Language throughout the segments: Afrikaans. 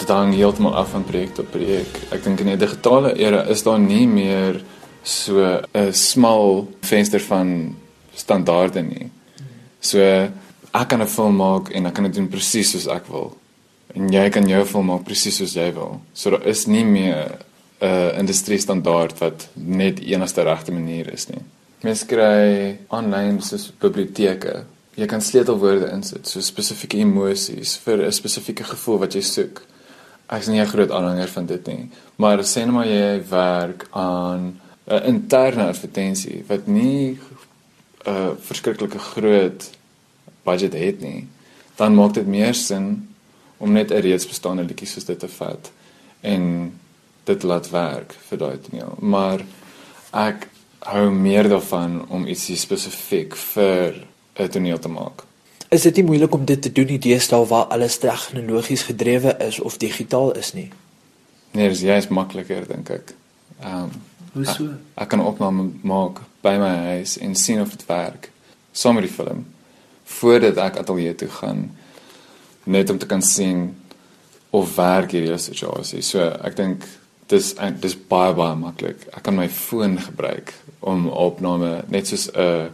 dit hang heeltemal af van projek tot projek. Ek dink in die digitale era is daar nie meer so 'n smal venster van standaarde nie. So ek kan 'n film maak en ek kan dit doen presies soos ek wil. En jy kan jou film maak presies soos jy wil. So daar is nie meer 'n uh, industrie standaard wat net enigste regte manier is nie. Mens kry aanlyn soos biblioteke. Jy kan sleutelwoorde insit, so spesifieke emosies vir 'n spesifieke gevoel wat jy soek. Ek is nie 'n groot aanhanger van dit nie, maar sê net maar jy werk aan 'n interne advertensie wat nie 'n uh, verskriklike groot budget het nie, dan maak dit meer sin om net 'n reeds bestaande liedjie soos dit te vat en dit laat werk vir daai toneel. Maar ek hou meer daarvan om ietsie spesifiek vir 'n toneel te maak. Is dit nie moeilik om dit te doen in deesdae waar alles tegnologies gedrewe is of digitaal is nie? Nee, dis juist makliker dink ek. Ehm um, Hoe so? Ek, ek kan 'n opname maak by my huis en sien of dit werk saam met die film voordat ek ateljee toe gaan net om te kan sien of werk hierdie situasie. So ek dink dis dis baie baie maklik. Ek kan my foon gebruik om opname net soos 'n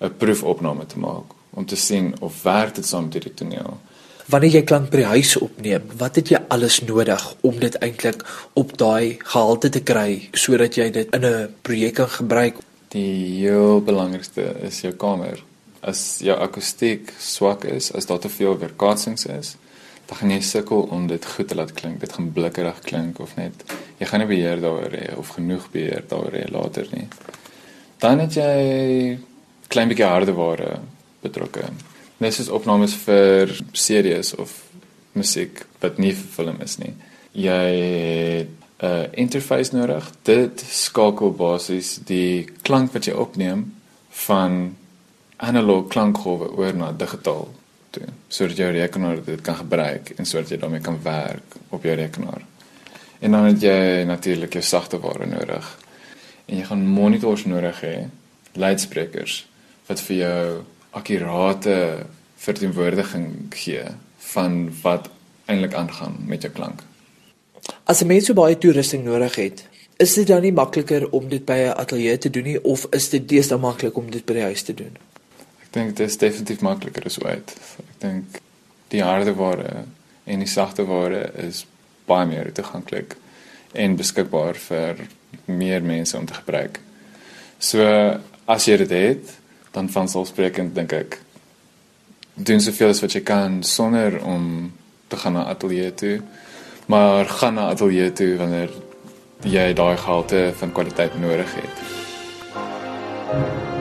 'n proefopname te maak om te sien of werk dit saam met hierdie toneel. Wanneer jy klank by die huis opneem, wat het jy alles nodig om dit eintlik op daai gehalte te kry sodat jy dit in 'n projek kan gebruik? Die heel belangrikste is jou kamer. As jou akoestiek swak is, as daar te veel weerkaatsings is, dan gaan jy sukkel om dit goed te laat klink. Dit gaan blikkerig klink of net jy gaan nie beheer daaroor hê of genoeg beheer daaroor hê later nie. Dan het jy klein bietjie hardeware betrokke. Net soos opnames vir series of musiek wat nie vir film is nie. Jy het 'n interface nodig. Dit skakel basies die klank wat jy opneem van analog klankgolwe oor na digitaal toe, sodat jou rekenaar dit kan gebruik en sodat jy daarmee kan werk op jou rekenaar. En dan het jy natuurlik jou sagte ware nodig. En jy gaan monitors nodig hê, luidsprekers wat vir jou akkurate verteenwoordiging gee van wat eintlik aangaan met jou klank. As 'n mens so baie toerusting nodig het, is dit dan nie makliker om dit by 'n ateljee te doen nie of is dit deesdae maklik om dit by die huis te doen? Ek dink dit is definitief makliker as ooit. Ek dink die harde ware en die sagte ware is baie meer toeganklik en beskikbaar vir meer mense om te gebruik. So as jy dit het, dan vanselfsprekend dink ek doen soveel as wat jy kan sonder om te gaan na ateljee toe. Maar gaan na ateljee toe wanneer jy daai gehalte van kwaliteit nodig het. Thank you